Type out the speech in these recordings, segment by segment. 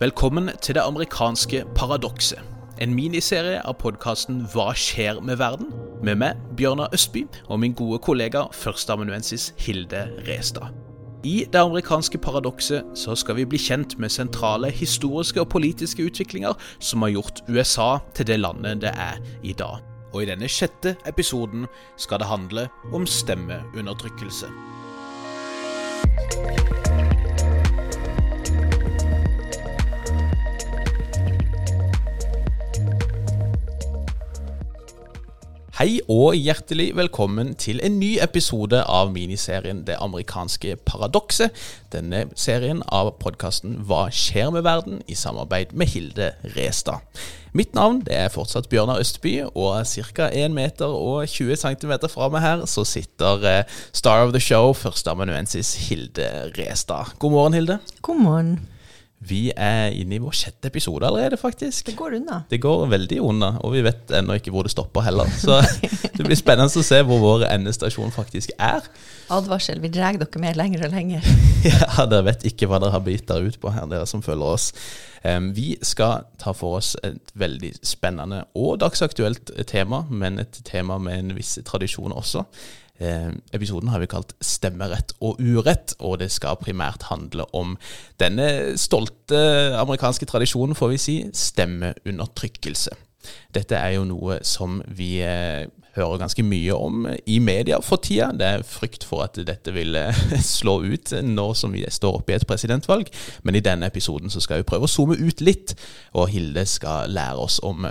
Velkommen til det amerikanske paradokset. En miniserie av podkasten Hva skjer med verden? Med meg, Bjørnar Østby, og min gode kollega førsteamanuensis Hilde Restad. I det amerikanske paradokset så skal vi bli kjent med sentrale historiske og politiske utviklinger som har gjort USA til det landet det er i dag. Og i denne sjette episoden skal det handle om stemmeundertrykkelse. Hei og hjertelig velkommen til en ny episode av miniserien Det amerikanske paradokset. Denne serien av podkasten Hva skjer med verden? i samarbeid med Hilde Restad. Mitt navn er fortsatt Bjørnar Østby, og ca. 1 meter og 20 cm fra meg her så sitter eh, star of the show, førsteamanuensis Hilde Restad. God morgen, Hilde. God morgen. Vi er inne i vår sjette episode allerede, faktisk. Det går unna. Det går veldig unna, og vi vet ennå ikke hvor det stopper heller. Så det blir spennende å se hvor vår endestasjon faktisk er. Advarsel, vi drar dere med lenger og lenger. Ja, dere vet ikke hva dere har bitt dere ut på her, dere som følger oss. Vi skal ta for oss et veldig spennende og dagsaktuelt tema, men et tema med en viss tradisjon også. Eh, episoden har vi kalt 'Stemmerett og urett', og det skal primært handle om denne stolte amerikanske tradisjonen, får vi si, stemmeundertrykkelse. Dette er jo noe som vi eh, hører ganske mye om i media for tida. Det er frykt for at dette vil slå ut nå som vi står oppe i et presidentvalg. Men i denne episoden så skal vi prøve å zoome ut litt, og Hilde skal lære oss om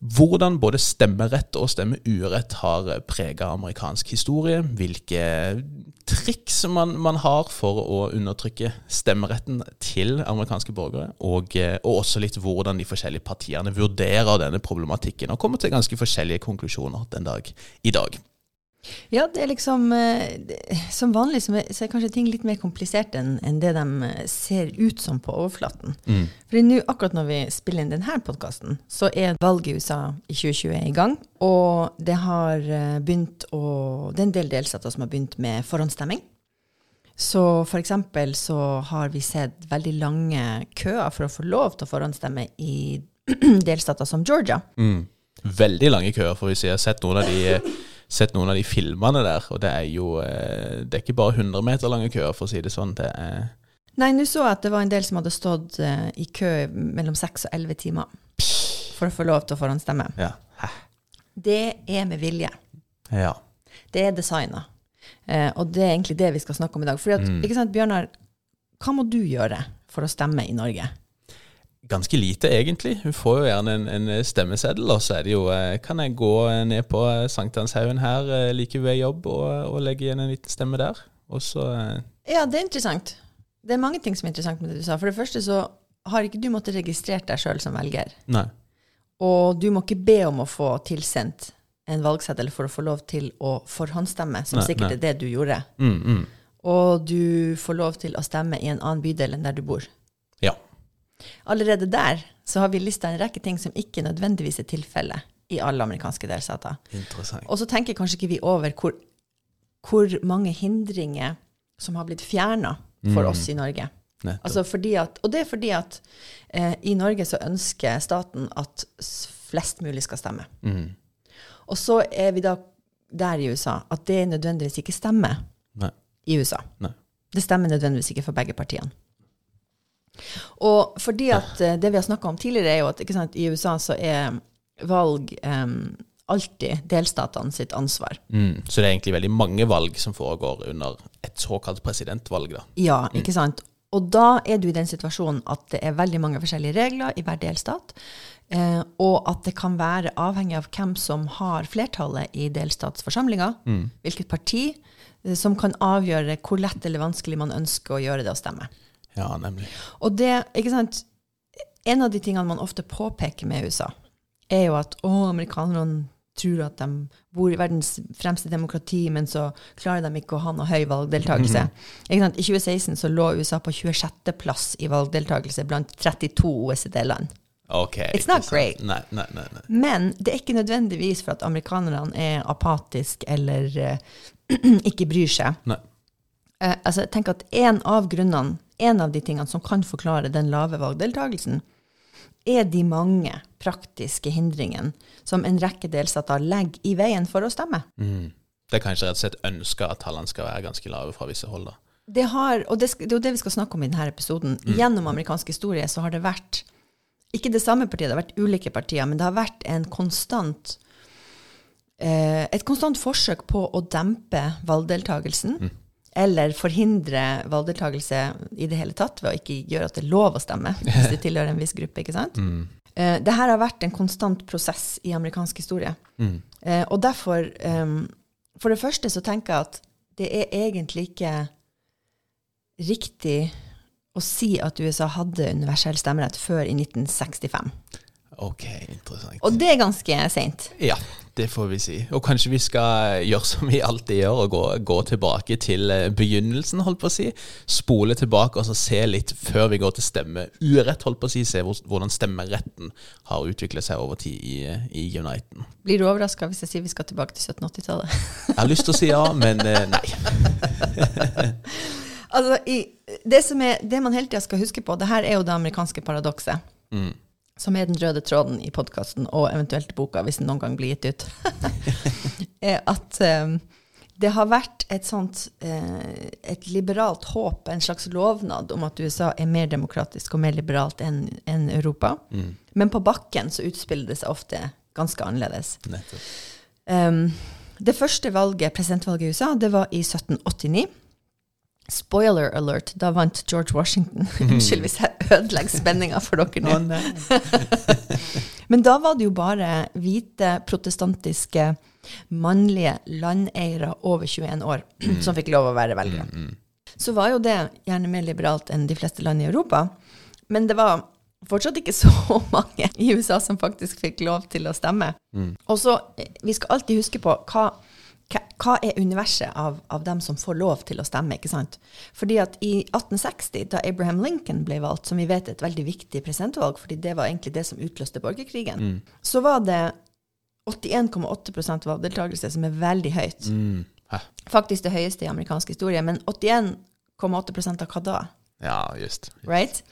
hvordan både stemmerett og stemmeurett har prega amerikansk historie. Hvilke triks man, man, har for å undertrykke stemmeretten til amerikanske borgere. Og, og, også litt hvordan de forskjellige partiene vurderer denne problematikken, og kommer til ganske forskjellige konklusjoner den dag i dag. Ja, det er liksom eh, Som vanlig så er kanskje ting litt mer komplisert enn det de eh, ser ut som på overflaten. Mm. Fordi nå, akkurat når vi spiller inn denne podkasten, så er valget i USA i 2020 i gang. Og det har eh, begynt å Det er en del delstater som har begynt med forhåndsstemming. Så for eksempel så har vi sett veldig lange køer for å få lov til å forhåndsstemme i delstater som Georgia. Mm. Veldig lange køer, får vi si. Jeg har sett noen av de sett noen av de filmene der, og det er jo eh, Det er ikke bare 100 meter lange køer, for å si det sånn. Det er Nei, nå så jeg at det var en del som hadde stått uh, i kø mellom 6 og 11 timer for å få lov til å forhåndsstemme. Ja. Det er med vilje. Ja. Det er designa. Uh, og det er egentlig det vi skal snakke om i dag. Fordi at, mm. ikke sant, Bjørnar, hva må du gjøre for å stemme i Norge? Ganske lite, egentlig. Hun får jo gjerne en, en stemmeseddel, og så er det jo eh, Kan jeg gå ned på Sankthanshaugen her eh, like ved jobb og, og, legge igjen en liten stemme der? Og så eh, Ja, det er interessant. Det er mange ting som er interessant med det du sa. For det første så har ikke du måttet registrert deg sjøl som velger. Nei. Og du må ikke be om å få tilsendt en valgseddel for å få lov til å forhåndsstemme, som nei, sikkert nei. er det du gjorde. Mm, mm. Og du får lov til å stemme i en annen bydel enn der du bor. Allerede der så har vi lista en rekke ting som ikke nødvendigvis er tilfellet i alle amerikanske delstater. Og så tenker kanskje ikke vi over hvor, hvor mange hindringer som har blitt fjerna for mm. oss i Norge. Altså at, og det er fordi at eh, i Norge så ønsker staten at flest mulig skal stemme. Mm. Og så er vi da der i USA at det nødvendigvis ikke stemmer Nei. i USA. Nei. Det stemmer nødvendigvis ikke for begge partiene. Og fordi at eh, det vi har snakka om tidligere, er jo at sant, i USA så er valg um, alltid delstatene sitt ansvar. Mm, så det er egentlig veldig mange valg som foregår under et såkalt presidentvalg, da. Ja, mm. ikke sant. Og da er du i den situasjonen at det er veldig mange forskjellige regler i hver delstat. Eh, og at det kan være avhengig av hvem som har flertallet i delstatsforsamlinga, mm. hvilket parti, eh, som kan avgjøre hvor lett eller vanskelig man ønsker å gjøre det å stemme. Ja, nemlig. Og det, ikke sant, En av de tingene man ofte påpeker med USA, er jo at å, amerikanerne tror at de bor i verdens fremste demokrati, men så klarer de ikke å ha noe høy valgdeltakelse. -hmm. I 2016 så lå USA på 26.-plass i valgdeltakelse blant 32 OECD-land. Okay, It's not great. Nei, nei, nei, Men det er ikke nødvendigvis for at amerikanerne er apatiske eller uh, ikke bryr seg. Uh, altså, tenk at En av grunnene en av de tingene som kan forklare den lave valgdeltakelsen, er de mange praktiske hindringene som en rekke delstater legger i veien for å stemme. Mm. Det er kanskje rett og slett ønska at tallene skal være ganske lave fra visse hold. da. Det, har, og det, det er jo det vi skal snakke om i denne episoden. Gjennom amerikansk historie så har det vært ikke det samme partiet, det har vært ulike partier, men det har vært en konstant eh, et konstant forsøk på å dempe valgdeltakelsen. Eller forhindre valgdeltakelse i det hele tatt ved å ikke gjøre at det er lov å stemme hvis du tilhører en viss gruppe. ikke sant? Eh, det her har vært en konstant prosess i amerikansk historie. Eh, og derfor, um, for det første så tenker jeg at det er egentlig ikke riktig å si at USA hadde universell stemmerett før i 1965. Ok, interessant. Og det er ganske seint. Ja, det får vi si. Og kanskje vi skal gjøre som vi alltid gjør, og gå, gå tilbake til eh, begynnelsen, holdt på å si. Spole tilbake og så se litt før vi går til stemmeurett, holdt på å si. Se hvordan stemmeretten har utviklet seg over tid i, i Uniten. Blir du overraska hvis jeg sier vi skal tilbake til 1780-tallet? Jeg har lyst til å si ja, men eh, nei. altså, i, det, som er, det man hele tida skal huske på, det her er jo det amerikanske paradokset. Som er den røde tråden i podkasten og eventuelt boka, hvis den noen gang blir gitt ut. er at um, det har vært et sånt eh, et liberalt håp, en slags lovnad om at USA er mer demokratisk og mer liberalt enn en Europa. Men på bakken så utspiller det seg ofte ganske annerledes. Um, det første valget, presidentvalget i USA, det var i 1789. Spoiler alert, da vant George Washington. Unnskyld hvis jeg ødelegger spenninga for dere nå. Men da var det jo bare hvite, protestantiske, mannlige landeiere over 21 år som fikk lov å være velgere. Så var jo det gjerne mer liberalt enn de fleste land i Europa. Men det var fortsatt ikke så mange i USA som faktisk fikk lov til å stemme. Og så, eh, vi skal alltid huske på hva, hva, er universet av, av dem som får lov til å stemme, ikke sant? Fordi at i 1860, da Abraham Lincoln ble valgt, som vi vet er et veldig viktig presidentvalg, fordi det var egentlig det som utløste borgerkrigen, så var det 81,8% valgdeltakelse, som er veldig høyt. Mm. Faktisk det høyeste i amerikansk historie, men 81,8 av hva da? Ja, just. Right?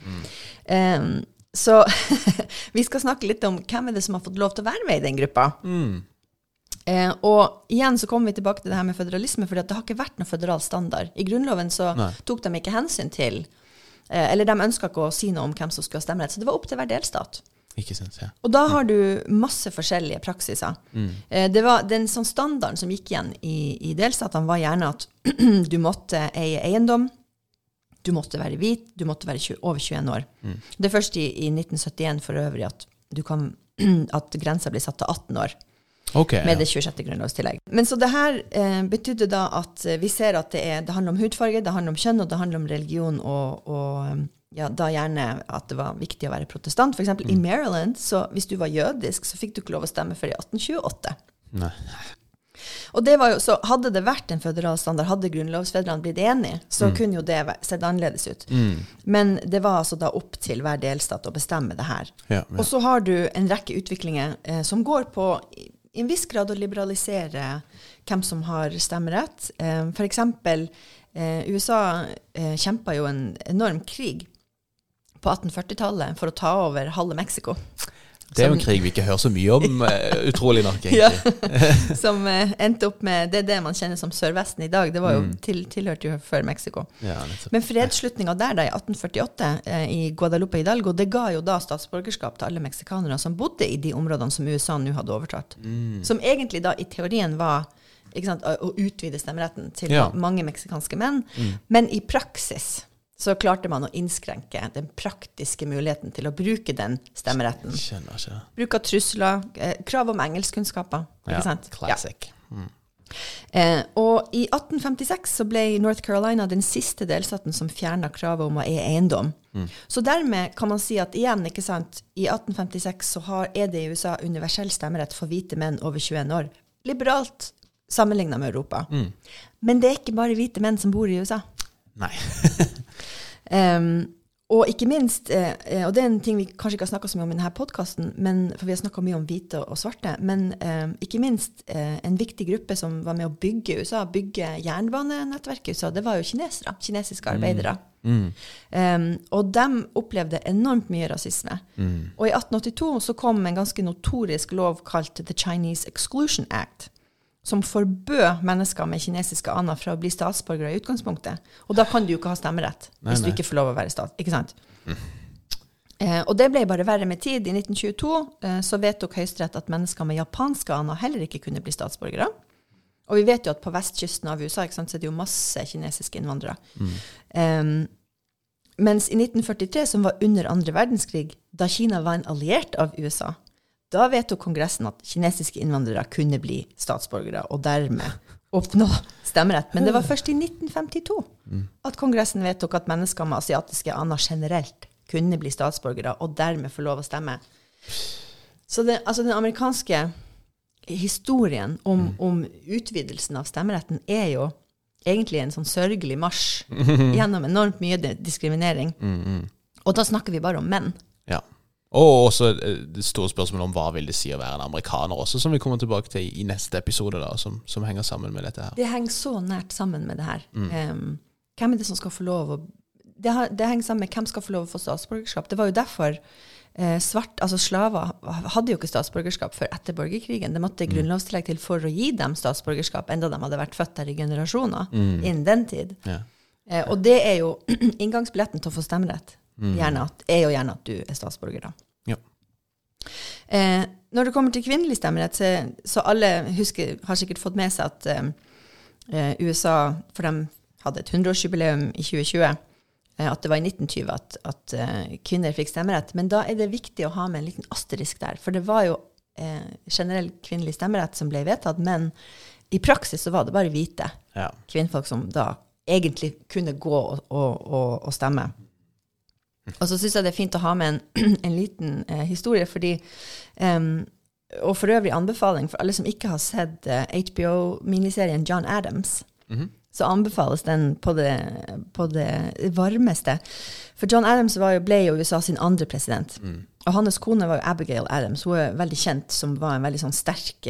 Um, så vi skal snakke litt om hvem er det som har fått lov til å være med i den gruppa. Eh, og igjen så kommer vi tilbake til det her med føderalisme, for det har ikke vært noen føderal standard. I Grunnloven så Nei. tok de ikke hensyn til eh, Eller de ønska ikke å si noe om hvem som skulle ha stemmerett, så det var opp til hver delstat. Ikke sant, ja. Og da har du masse forskjellige praksiser. Eh, det var Den sånn standarden som gikk igjen i, i delstatene, var gjerne at du måtte eie eiendom, du måtte være hvit, du måtte være 20, over 21 år. Det er først i, i 1971 for øvrig at, du kan, at grensa blir satt til 18 år Ok, med det 26. grunnlovstillegg. Men så det her eh, betydde da at eh, vi ser at det, er, det handler om hudfarge, det handler om kjønn, og det handler om religion, og, og eh, ja, da gjerne at det var viktig å være protestant. For eksempel i Maryland, så hvis du var jødisk, så fikk du ikke lov å stemme før i 1828. Nei. Og det var jo, så hadde det vært en føderal standard, hadde grunnlovsfedrene blitt enige, så kunne jo det sett annerledes ut. Men det var altså da opp til hver delstat å bestemme det her. Ja, ja. Og så har du en rekke utviklinger eh, som går på i en viss grad å liberalisere hvem som har stemmerett. Eh, eksempel, eh, USA eh, kjempa jo en enorm krig på 1840-tallet for å ta over halve Mexico. Det er jo en krig vi ikke hører så mye om, eh, utrolig nok, Ja. egentlig. som eh, endte opp med Det er det man kjenner som Sørvesten i dag. Det var jo til, tilhørte jo før Mexico. Ja. Men fredsslutninga der da i 1848 eh, i Guadalupe Hidalgo, det ga jo da statsborgerskap til alle meksikanere som bodde i de områdene som USA nå hadde overtatt. Som egentlig da i teorien var sant, å utvide stemmeretten til Ja. mange meksikanske menn. Men i praksis så klarte man å innskrenke den praktiske muligheten til å bruke den stemmeretten. Skjønner ikke. Bruk av trusler, eh, krav om engelskkunnskaper. Ja, Ikke sant? Ja. classic. Mm. Eh, og i 1856 så ble North Carolina den siste delstaten som fjerna kravet om å eie eiendom. Så dermed kan man si at igjen, ikke sant, i 1856 så har, er det i USA universell stemmerett for hvite menn over 21 år. Liberalt sammenligna med Europa. Men det er ikke bare hvite menn som bor i USA. Nei. um, og ikke minst, eh, eh, og det er en ting vi kanskje ikke har snakka så mye om i denne podkasten, for vi har snakka mye om hvite og svarte, men ikke minst eh, en viktig gruppe som var med å bygge USA, bygge jernbanenettverket i USA, det var jo kinesere. Kinesiske arbeidere. Mm. Mm. Um, og de opplevde enormt mye rasisme. Mm. Og i 1882 så kom en ganske notorisk lov kalt The Chinese Exclusion Act som forbød mennesker med kinesiske aner fra å bli statsborgere i utgangspunktet. Og da kan du jo ikke ha stemmerett nei, hvis du ikke får lov å være stat. Ikke sant? Mm. Eh, og det ble bare verre med tid. I 1922 eh, så vedtok Høyesterett at mennesker med japanske aner heller ikke kunne bli statsborgere. Og vi vet jo at på vestkysten av USA sant, så er det jo masse kinesiske innvandrere. Mm. Eh, mens i 1943, som var under andre verdenskrig, da Kina var en alliert av USA, da vedtok Kongressen at kinesiske innvandrere kunne bli statsborgere, og dermed oppnå stemmerett. Men det var først i 1952 at Kongressen vedtok at mennesker med asiatiske aner generelt kunne bli statsborgere, og dermed få lov å stemme. Så det, altså den amerikanske historien om, mm. om, utvidelsen av stemmeretten er jo egentlig en sånn sørgelig marsj gjennom enormt mye diskriminering. Mm, mm. Og da snakker vi bare om menn. Ja. Og også eh, det store spørsmålet om hva vil det si å være en amerikaner også, som vi kommer tilbake til i neste episode, da, som, som henger sammen med dette her. Det henger så nært sammen med det her. Mm. Um, hvem er det som skal få lov å det, har, det, henger sammen med hvem skal få lov å få statsborgerskap. Det var jo derfor eh, svart, altså slaver hadde jo ikke statsborgerskap før etter borgerkrigen. Det måtte mm. grunnlovstillegg til for å gi dem statsborgerskap, enda de hadde vært født der i generasjoner mm. innen den tid. Ja. Eh, og det er jo inngangsbilletten til å få stemmerett. Mm. At, er jo gjerne at du er statsborger, da. Eh, når det kommer til kvinnelig stemmerett, så, så, alle husker, har sikkert fått med seg at eh, eh USA For de hadde et 100-årsjubileum i 2020. Eh, at det var i 1920 at, at uh, kvinner fikk stemmerett. Men da er det viktig å ha med en liten asterisk der. For det var jo eh, generell kvinnelig stemmerett som ble vedtatt, men i praksis så var det bare hvite ja. kvinnfolk som da egentlig kunne gå og, og, og, og stemme. Og så syns jeg det er fint å ha med en, en liten eh, historie, fordi um, Og for øvrig anbefaling for alle som ikke har sett eh, HBO-miniserien John Adams. Mm -hmm. Så anbefales den på det, på det, varmeste. For John Adams jo, ble jo USA sin andre president. Mm. Og hans kone var jo Abigail Adams. Hun er veldig kjent som var en veldig sånn sterk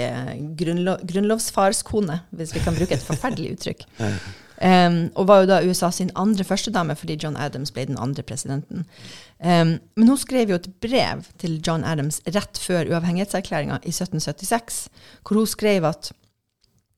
grunnlo grunnlovsfarskone, hvis vi kan bruke et forferdelig uttrykk. Um, og var jo da USA sin andre førstedame, fordi John Adams ble den andre presidenten. Um, men hun skrev jo et brev til John Adams rett før uavhengighetserklæringa i 1776, hvor hun skrev at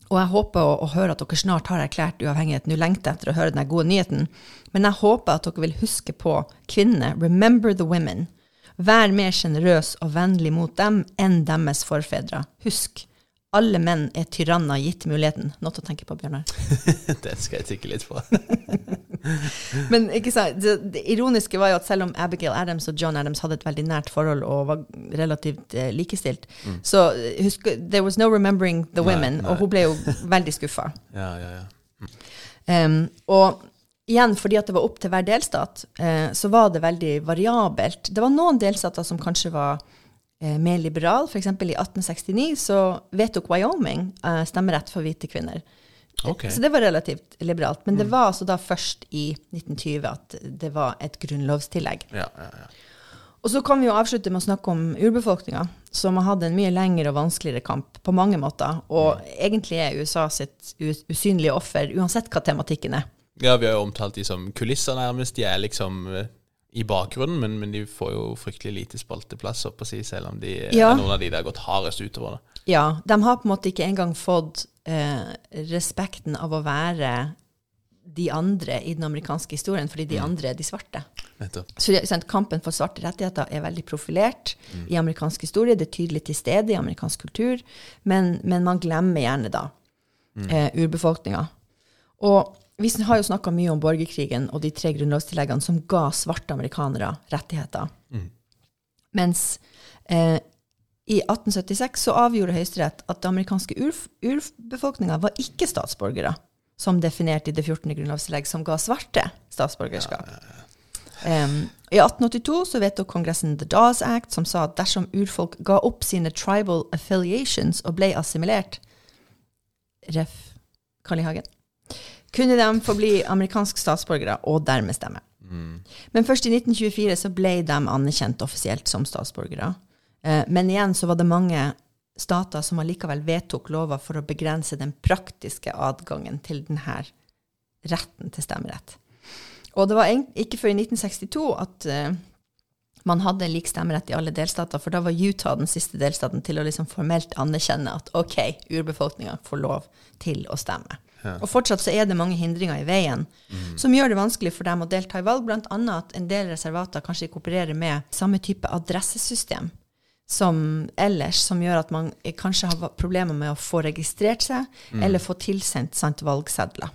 og jeg håper å, å, høre at dere snart har erklært uavhengighet. Nå lengter etter å høre denne gode nyheten. Men jeg håper at dere vil huske på kvinnene. Remember the women. Vær mer sjenerøs og vennlig mot dem enn deres forfedre. Husk, alle menn er tyranner gitt muligheten. Noe å tenke på, Bjørnar. det skal jeg tykke litt på. Men sant, det, det, ironiske var jo at selv om Abigail Adams og John Adams hadde et veldig nært forhold og var relativt eh, likestilt, mm. så husk, there was no remembering the women, nei, nei. og hun ble jo veldig skuffa. ja, ja, ja. Mm. Um, og igjen, fordi at det var opp til hver delstat, eh, så var det veldig variabelt. Det var noen delstater som kanskje var eh, mer liberal. F.eks. i 1869 så vedtok Wyoming eh, stemmerett for hvite kvinner. Okay. Så det var relativt liberalt. Men mm. det var altså da først i 1920 at det var et grunnlovstillegg. Ja, ja, ja. Og så kan vi jo avslutte med å snakke om urbefolkninga, som har hatt en mye lengre og vanskeligere kamp på mange måter. Og mm. egentlig er USA sitt usynlige offer, uansett hva tematikken er. Ja, vi har jo omtalt de som kulisser, nærmest. De er liksom eh, i bakgrunnen, men, men, de får jo fryktelig lite spalteplass, si, selv om de ja. er noen av de der har gått hardest utover. det. Ja, de har på en måte ikke engang fått eh, respekten av å være de andre i den amerikanske historien, fordi de mm. andre er de svarte. Nettopp. Så sant, Kampen for svarte rettigheter er veldig profilert mm. i amerikansk historie. Det er tydelig til stede i amerikansk kultur, men, men man glemmer gjerne da mm. eh, urbefolkninga. Og vi har jo snakka mye om borgerkrigen og de tre grunnlovstilleggene som ga svarte amerikanere rettigheter. Mm. Mens eh, i 1876 så avgjorde Høyesterett at det amerikanske urbefolkninga var ikke statsborgere, som definert i det 14. grunnlovstillegg, som ga svarte statsborgerskap. Ja. Um, I 1882 så vedtok Kongressen The Dawes Act, som sa at dersom urfolk ga opp sine tribal affiliations og ble assimilert Ref. Carl I. Hagen kunne de få bli amerikanske statsborgere og dermed stemme. Men først i 1924 så ble de anerkjent offisielt som statsborgere. Eh, men igjen så var det mange stater som allikevel vedtok lover for å begrense den praktiske adgangen til denne retten til stemmerett. Og det var ikke før i 1962 at eh, man hadde lik stemmerett i alle delstater, for da var Utah den siste delstaten til å liksom formelt anerkjenne at ok, urbefolkninga får lov til å stemme. Og fortsatt så er det mange hindringer i veien som gjør det vanskelig for dem å delta i valg, bl.a. at en del reservater kanskje opererer med samme type adressesystem som ellers, som gjør at man kanskje har problemer med å få registrert seg, eller få tilsendt sant, valgsedler.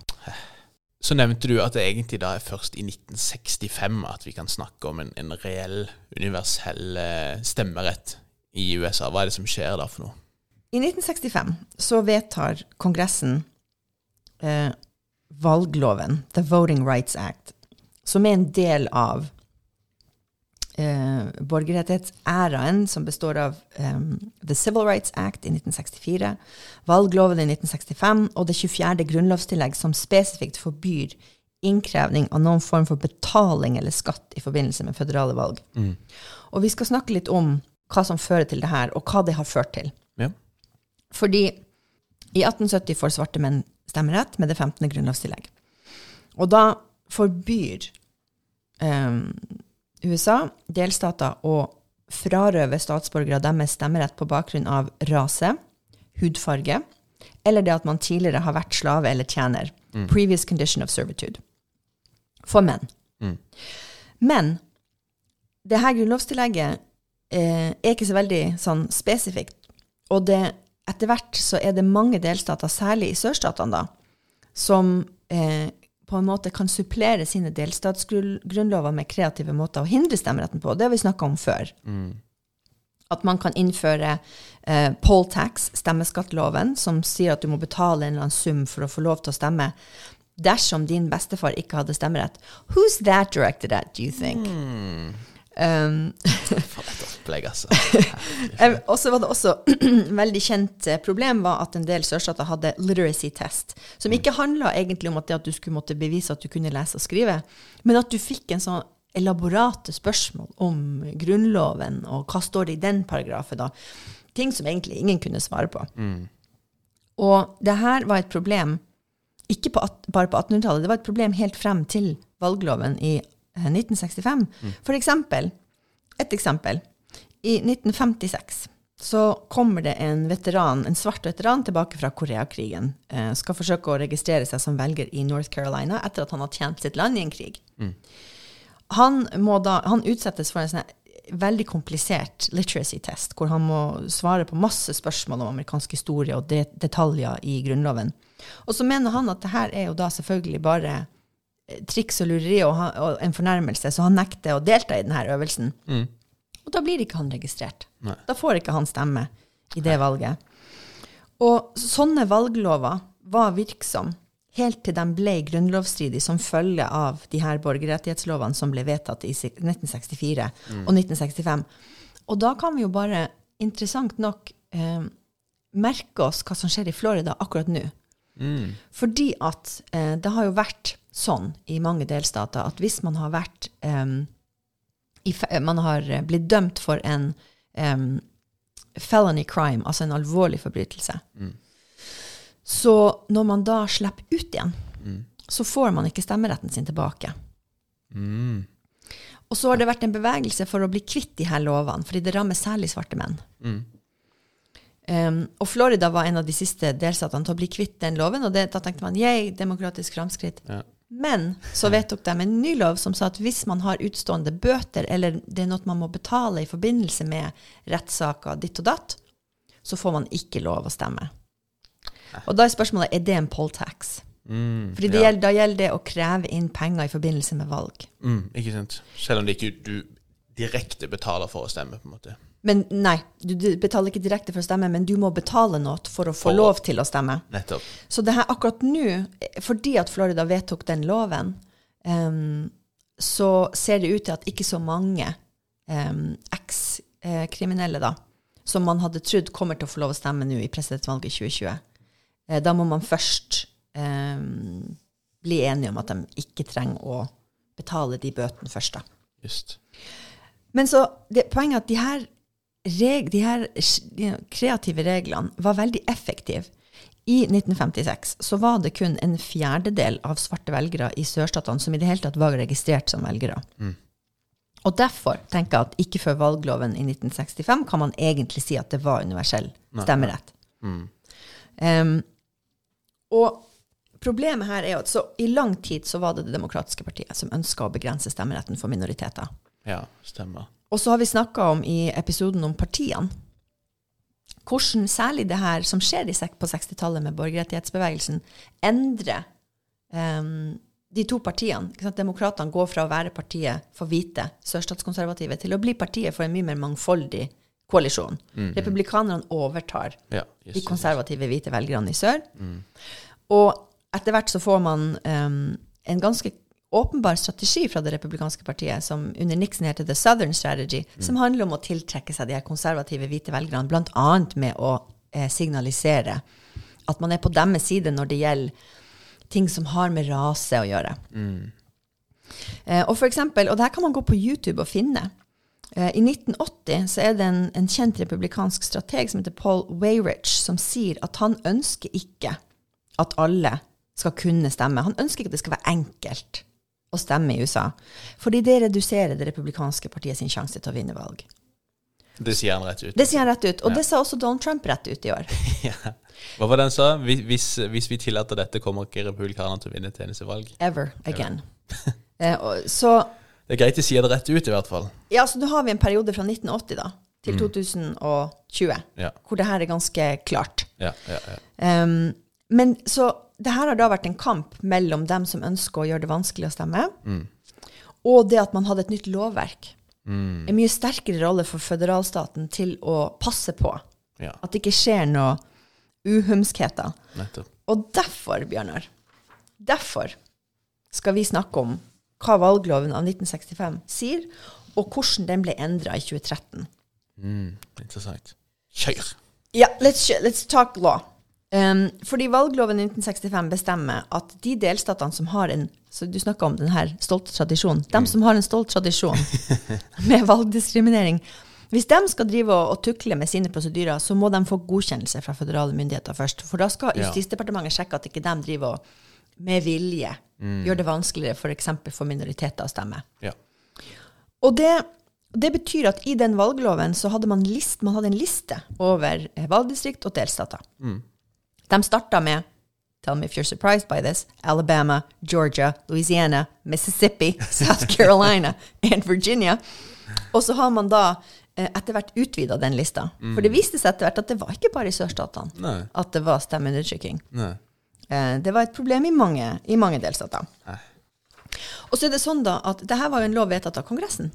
Så nevnte du at det egentlig da er først i 1965 at vi kan snakke om en, en reell, universell eh, stemmerett i USA. Hva er det som skjer da for noe? I 1965 så vedtar Kongressen eh, valgloven, The Voting Rights Act, som er en del av eh, borgerrettighetsæraen, som består av um, The Civil Rights Act i 1964, valgloven i 1965 og det 24. grunnlovstillegg som spesifikt forbyr innkrevning av noen form for betaling eller skatt i forbindelse med føderale valg. Og vi skal snakke litt om hva som fører til det her, og hva det har ført til. Ja. Fordi i 1870 får svarte menn stemmerett med det 15. grunnlovstillegg. Og da forbyr eh, USA delstater å frarøve statsborgere deres stemmerett på bakgrunn av rase, hudfarge, eller det at man tidligere har vært slave eller tjener. Previous condition of servitude. For menn. Men det her grunnlovstillegget eh, er ikke så veldig sånn spesifikt. Og det, etter hvert så er det mange delstater, særlig i sørstatene, da, som eh, på en måte kan supplere sine delstatsgrunnlover med kreative måter å hindre stemmeretten på. Det har vi snakka om før. At man kan innføre eh, poll tax, stemmeskattloven, som sier at du må betale en eller annen sum for å få lov til å stemme dersom din bestefar ikke hadde stemmerett. Who's that directed at, do you think? Um, For et opplegg, altså. Og så var det også veldig kjent eh, problem var at en del sørstater hadde literacy test, som ikke handla egentlig om at, det at du skulle måtte bevise at du kunne lese og skrive, men at du fikk en sånn elaborate spørsmål om Grunnloven, og hva står det i den paragrafen, da. Ting som egentlig ingen kunne svare på. Og det her var et problem, ikke på, bare på 1800-tallet, det var et problem helt frem til valgloven i eh, 1965. For eksempel, et eksempel, i 1956 så kommer det en veteran, en svart veteran tilbake fra Koreakrigen, eh, skal forsøke å registrere seg som velger i North Carolina etter at han har tjent sitt land i en krig. Han, må da, han utsettes for en sånn veldig komplisert literacy test, hvor han må svare på masse spørsmål om amerikansk historie og det, detaljer i Grunnloven. Og så mener han at det her er jo da selvfølgelig bare eh, triks og lureri og, ha- og en fornærmelse, så han nekter å delta i denne øvelsen. Og da blir ikke han registrert. Nei. Da får ikke han stemme i det valget. Og sånne valglover var virksom helt til de ble grunnlovsstridige som følge av de her borgerrettighetslovene som ble vedtatt i si- 1964 og 1965. Og da kan vi jo bare, interessant nok, eh, merke oss hva som skjer i Florida akkurat nå. Fordi at eh, det har jo vært sånn i mange delstater at hvis man har vært um, i, man har blitt dømt for en um, felony crime, altså en alvorlig forbrytelse. Så når man da slipper ut igjen, så får man ikke stemmeretten sin tilbake. Og så har det vært en bevegelse for å bli kvitt de her lovene, fordi det rammer særlig svarte menn. Um, og Florida var en av de siste delstatene til å bli kvitt den loven, og det, da tenkte man yay, demokratisk framskritt. Ja. Men så vedtok de en ny lov som sa at hvis man har utstående bøter, eller det er noe man må betale i forbindelse med rettssaker ditt og datt, så får man ikke lov å stemme. Og da er spørsmålet er det en poll tax. Mm, Fordi det ja. gjelder, da gjelder det å kreve inn penger i forbindelse med valg. Mm, ikke sant. Selv om det ikke du direkte betaler for å stemme, på en måte. Men nei, du betaler ikke direkte for å stemme, men du må betale noe for å få For lov til å stemme. Nettopp. Så det her akkurat nå, fordi at Florida vedtok den loven, um, så ser det ut til at ikke så mange em, eks-kriminelle da, som man hadde trodd kommer til å få lov å stemme nå i presidentvalget i 2020. Eh, da må man først um, bli enige om at de ikke trenger å betale de bøtene først, da. Just. Men så, det, poenget er at de her, reg, de her de kreative reglene var veldig effektive. I 1956 så var det kun en fjerdedel av svarte velgere i sørstatene som i det hele tatt var registrert som velgere. Og derfor tenker jeg at ikke før valgloven i 1965 kan man egentlig si at det var universell stemmerett. Um, og problemet her er jo at så i lang tid så var det Det demokratiske partiet som ønska å begrense stemmeretten for minoriteter. Ja, stemmer. Og så har vi snakka om i episoden om partiene hvordan særlig det her som skjer på 60-tallet med borgerrettighetsbevegelsen, endrer um, de to partiene. Ikke? Demokratene går fra å være partiet for hvite, sørstatskonservative, til å bli partiet for en mye mer mangfoldig koalisjon. Republikanerne overtar Ja, de konservative hvite velgerne i sør. Og etter hvert så får man um, en ganske åpenbar strategi fra det republikanske partiet, som under Nixon heter The Southern Strategy, som handler om å tiltrekke seg de her konservative hvite velgerne, bl.a. med å eh, signalisere at man er på deres side når det gjelder ting som har med rase å gjøre. Eh, og for eksempel, og det her kan man gå på YouTube og finne. Eh, I 1980 så er det en, en kjent republikansk strateg som heter Paul Weyrich, som sier at han ønsker ikke at alle skal kunne stemme. Han ønsker ikke at det skal være enkelt å stemme i USA, fordi det reduserer det republikanske partiet sin sjanse til å vinne valg. Det sier han rett ut. Det sier han rett ut, og Ja. det sa også Donald Trump rett ut i år. Ja. Hva var det han sa? Hvis, hvis, vi tillater dette, kommer ikke republikanerne til å vinne et eneste valg. Ever again. Eh, og, så Det er greit de sier det rett ut, i hvert fall. Ja, så nå har vi en periode fra 1980 da, til 2020, Ja, hvor det her er ganske klart. ja, ja. ja. Um, men så det her har da vært en kamp mellom dem som ønsker å gjøre det vanskelig å stemme, og det at man hadde et nytt lovverk. En mye sterkere rolle for føderalstaten til å passe på ja. at det ikke skjer noe uhumskheter. Nettopp. Og derfor, Bjørnar, derfor skal vi snakke om hva valgloven av 1965 sier, og hvordan den ble endra i 2013. Mm, interessant. Kjør! Ja, let's, let's talk law. Um, fordi valgloven 1965 bestemmer at de delstatene som har en så Du snakka om denne stolte tradisjonen. De som har en stolt tradisjon med valgdiskriminering Hvis de skal drive og, og tukle med sine prosedyrer, så må de få godkjennelse fra føderale myndigheter først. For da skal Justisdepartementet sjekke at ikke de driver og med vilje gjør det vanskeligere f.eks. For, for minoriteter å stemme. Ja. Og det, det betyr at i den valgloven så hadde man, list, man hadde en liste over eh, valgdistrikt og delstater. De starta med Tell me if you're surprised by this. Alabama, Georgia, Louisiana, Mississippi, South Carolina and Virginia. Og så har man da eh, etter hvert utvida den lista. For det viste seg etter hvert at det var ikke bare i sørstatene at det var stemmeundertrykking. Eh, Det var et problem i mange, i mange delstater. Nei. Og så er det sånn da at det her var jo en lov vedtatt av Kongressen.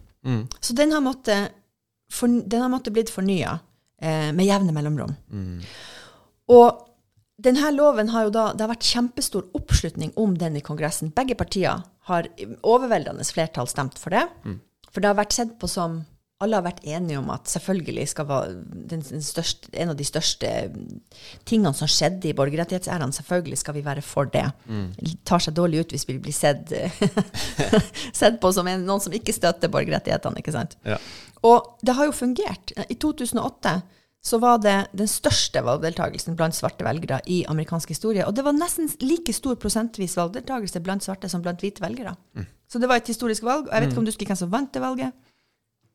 Så den har måttet, for, den har måttet blitt fornya eh, med jevne mellomrom. Og denne loven har jo da, det har vært kjempestor oppslutning om den i Kongressen. Begge partier har overveldende flertall stemt for det. For det har vært sett på som alle har vært enige om at selvfølgelig skal være den, den største, en av de største tingene som skjedde i borgerrettighetsæraen, selvfølgelig skal vi være for det. Det tar seg dårlig ut hvis vi blir sett, sett på som en, noen som ikke støtter borgerrettighetene. ikke sant? Ja. Og det har jo fungert. I 2008 så var det den største valgdeltakelsen blant svarte velgere i amerikansk historie. Og det var nesten like stor prosentvis valgdeltakelse blant svarte som blant hvite velgere. Så det var et historisk valg. Og jeg vet ikke om du husker hvem som vant det valget?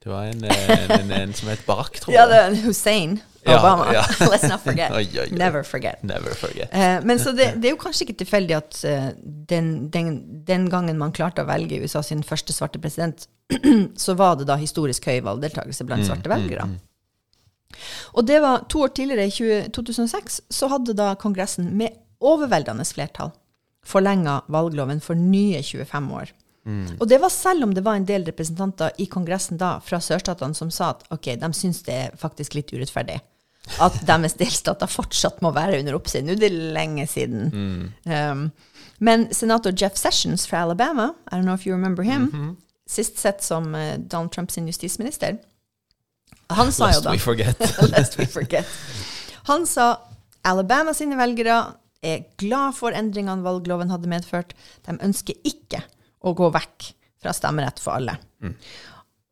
Det var en, eh, en, en som het Barack, tror jeg. Ja, det var Hussein Obama. ja. Let's not forget. Oi, oi, oi. Never forget. Never forget. Uh, men så det, det er jo kanskje ikke tilfeldig at uh, den, den, den gangen man klarte å velge USA sin første svarte president, så var det da historisk høy valgdeltakelse blant svarte velgere. Og det var to år tidligere, i 2006, så hadde da Kongressen med overveldende flertall forlenga valgloven for nye 25 år. Og det var selv om det var en del representanter i Kongressen da fra sørstatene som sa at ok, de syns det er faktisk litt urettferdig. At deres delstater fortsatt må være under oppsyn. Nå er det lenge siden. Um, men senator Jeff Sessions fra Alabama, I don't know if you remember him, sist sett som eh, Donald Trumps justisminister, han sa jo Lest da we forget. Lest we forget. Han sa Alabama sine velgere er glad for endringene valgloven hadde medført. De ønsker ikke å gå vekk fra stemmerett for alle.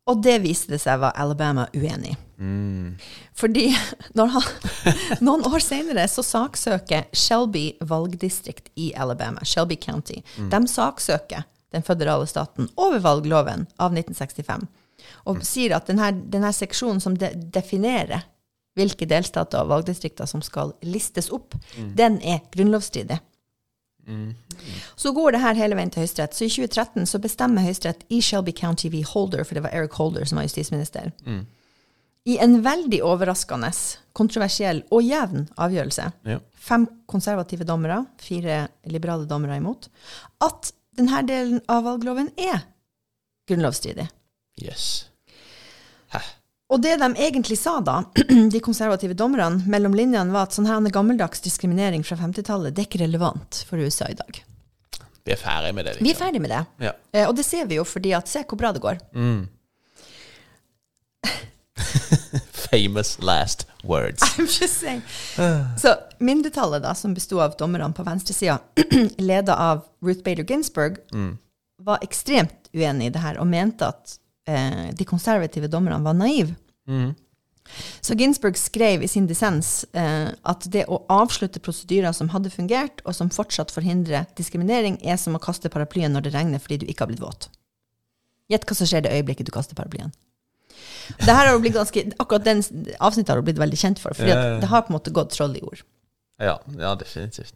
Og det viste det seg var Alabama uenig i. Fordi når han, noen år senere så saksøker Shelby valgdistrikt i Alabama, Shelby County. De saksøker den føderale staten over valgloven av 1965. Og sier at denne, denne seksjonen som de, definerer hvilke delstater og valgdistrikter som skal listes opp, den er grunnlovsstridig. Så går det her hele veien til Høyesterett. Så i 2013 så bestemmer Høyesterett i Shelby County v. Holder, for det var Eric Holder som var justisminister, i en veldig overraskende, kontroversiell og jevn avgjørelse, Ja. fem konservative dommere, fire liberale dommere imot, at denne delen av valgloven er grunnlovsstridig. Yes. Hæ? Og det de egentlig sa da, de konservative dommerne, mellom linjene, var at sånn her gammeldags diskriminering fra 50-tallet, det er ikke relevant for USA i dag. Vi er ferdig med det. liksom. Vi er ferdig med det. Ja. Eh, og det ser vi jo fordi at se hvor bra det går. Famous last words. I'm just saying. Så mindretallet, da, som besto av dommerne på venstresida, leda av Ruth Bader Ginsburg, var ekstremt uenig i det her og mente at eh, de konservative dommerne var naive. Så Ginsburg skrev i sin dissens eh, at det å avslutte prosedyrer som hadde fungert, og som fortsatt forhindrer diskriminering, er som å kaste paraplyen når det regner fordi du ikke har blitt våt. Gjett hva som skjer det øyeblikket du kaster paraplyen. Ganske, akkurat den avsnittet har hun blitt veldig kjent for, at det har på en måte gått troll i ord. Ja, ja definitivt.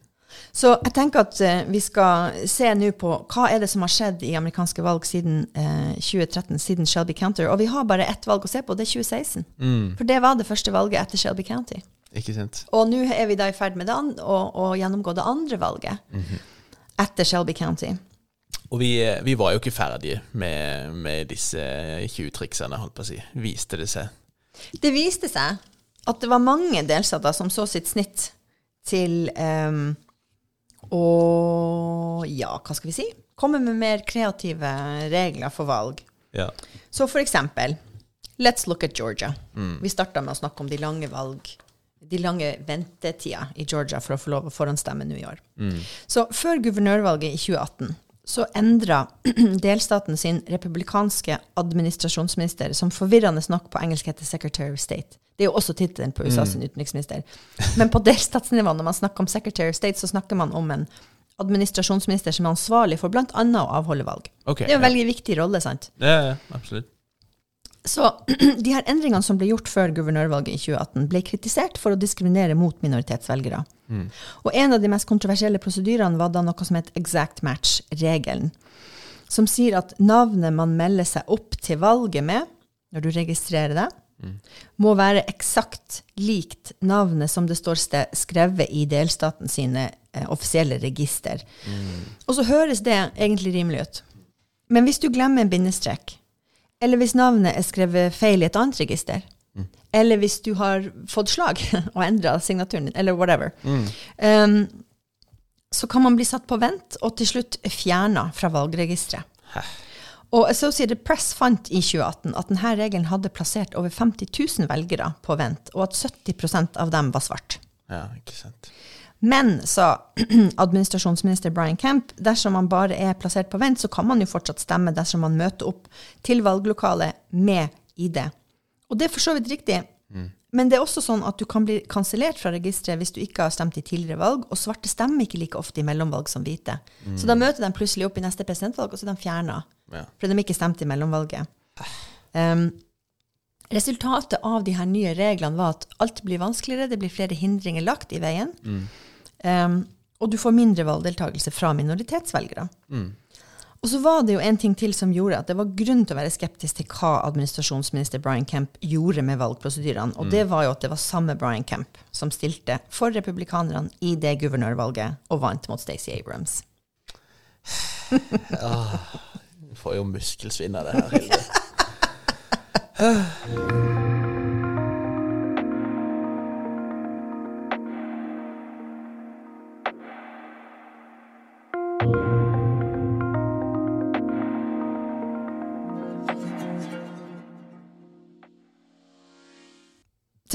Så jeg tenker at eh, vi skal se nå på hva er det som har skjedd i amerikanske valg siden eh, 2013, siden Shelby County. Og vi har bare ett valg å se på, det er 2016. For det var det første valget etter Shelby County. Ikke sant? Og nå er vi da i ferd med å, å gjennomgå det andre valget etter Shelby County. Og vi, vi var jo ikke ferdige med, med disse 20-triksene, holdt på å si. Viste det seg. Det viste seg at det var mange delstater som så sitt snitt til um, å Ja, hva skal vi si? Komme med mer kreative regler for valg. Ja. Så for eksempel, let's look at Georgia. Vi starta med å snakke om de lange valg, de lange ventetida i Georgia for å få lov å forhåndsstemme nå i år. Så før guvernørvalget i 2018 så endra delstaten sin republikanske administrasjonsminister, som forvirrende nok på engelsk heter Secretary of State. Det er jo også tittelen på USAs mm. utenriksminister. Men på delstatsnivå, når man snakker om Secretary of State, så snakker man om en administrasjonsminister som er ansvarlig for bl.a. å avholde valg. Okay, det er jo en ja. veldig viktig rolle, sant? Ja, ja, absolutt. Så de her endringene som ble gjort før guvernørvalget i 2018, ble kritisert for å diskriminere mot minoritetsvelgere. Og en av de mest kontroversielle prosedyrene var da noe som het exact match-regelen, som sier at navnet man melder seg opp til valget med, når du registrerer det, må være eksakt likt navnet som det står skrevet i delstaten sine eh, offisielle register. Og så høres det egentlig rimelig ut. Men hvis du glemmer en bindestrek, eller hvis navnet er skrevet feil i et annet register, eller hvis du har fått slag og endra signaturen din, eller whatever, um, så kan man bli satt på vent og til slutt fjerna fra valgregisteret. Og Associated Press fant i 2018 at denne regelen hadde plassert over 50 000 velgere på vent, og at 70% av dem var svart. Ja, ikke sant. Men, sa administrasjonsminister Brian Kemp, dersom man bare er plassert på vent, så kan man jo fortsatt stemme dersom man møter opp til valglokalet med ID. Og det er for så vidt riktig. Men det er også sånn at du kan bli kansellert fra registeret hvis du ikke har stemt i tidligere valg, og svarte stemmer ikke like ofte i mellomvalg som hvite. Så da møter de plutselig opp i neste presidentvalg, og så er de fjerna. Ja. Fordi de ikke stemte i mellomvalget. Um, resultatet av de her nye reglene var at alt blir vanskeligere, det blir flere hindringer lagt i veien, um, og du får mindre valgdeltakelse fra minoritetsvelgere. Og så var det jo en ting til som gjorde at det var grunn til å være skeptisk til hva administrasjonsminister Brian Kemp gjorde med valgprosedyrene, og det var jo at det var samme Brian Kemp som stilte for republikanerne i det guvernørvalget og vant mot Stacey Abrams. Du får jo muskelsvinn av det her, Hilde.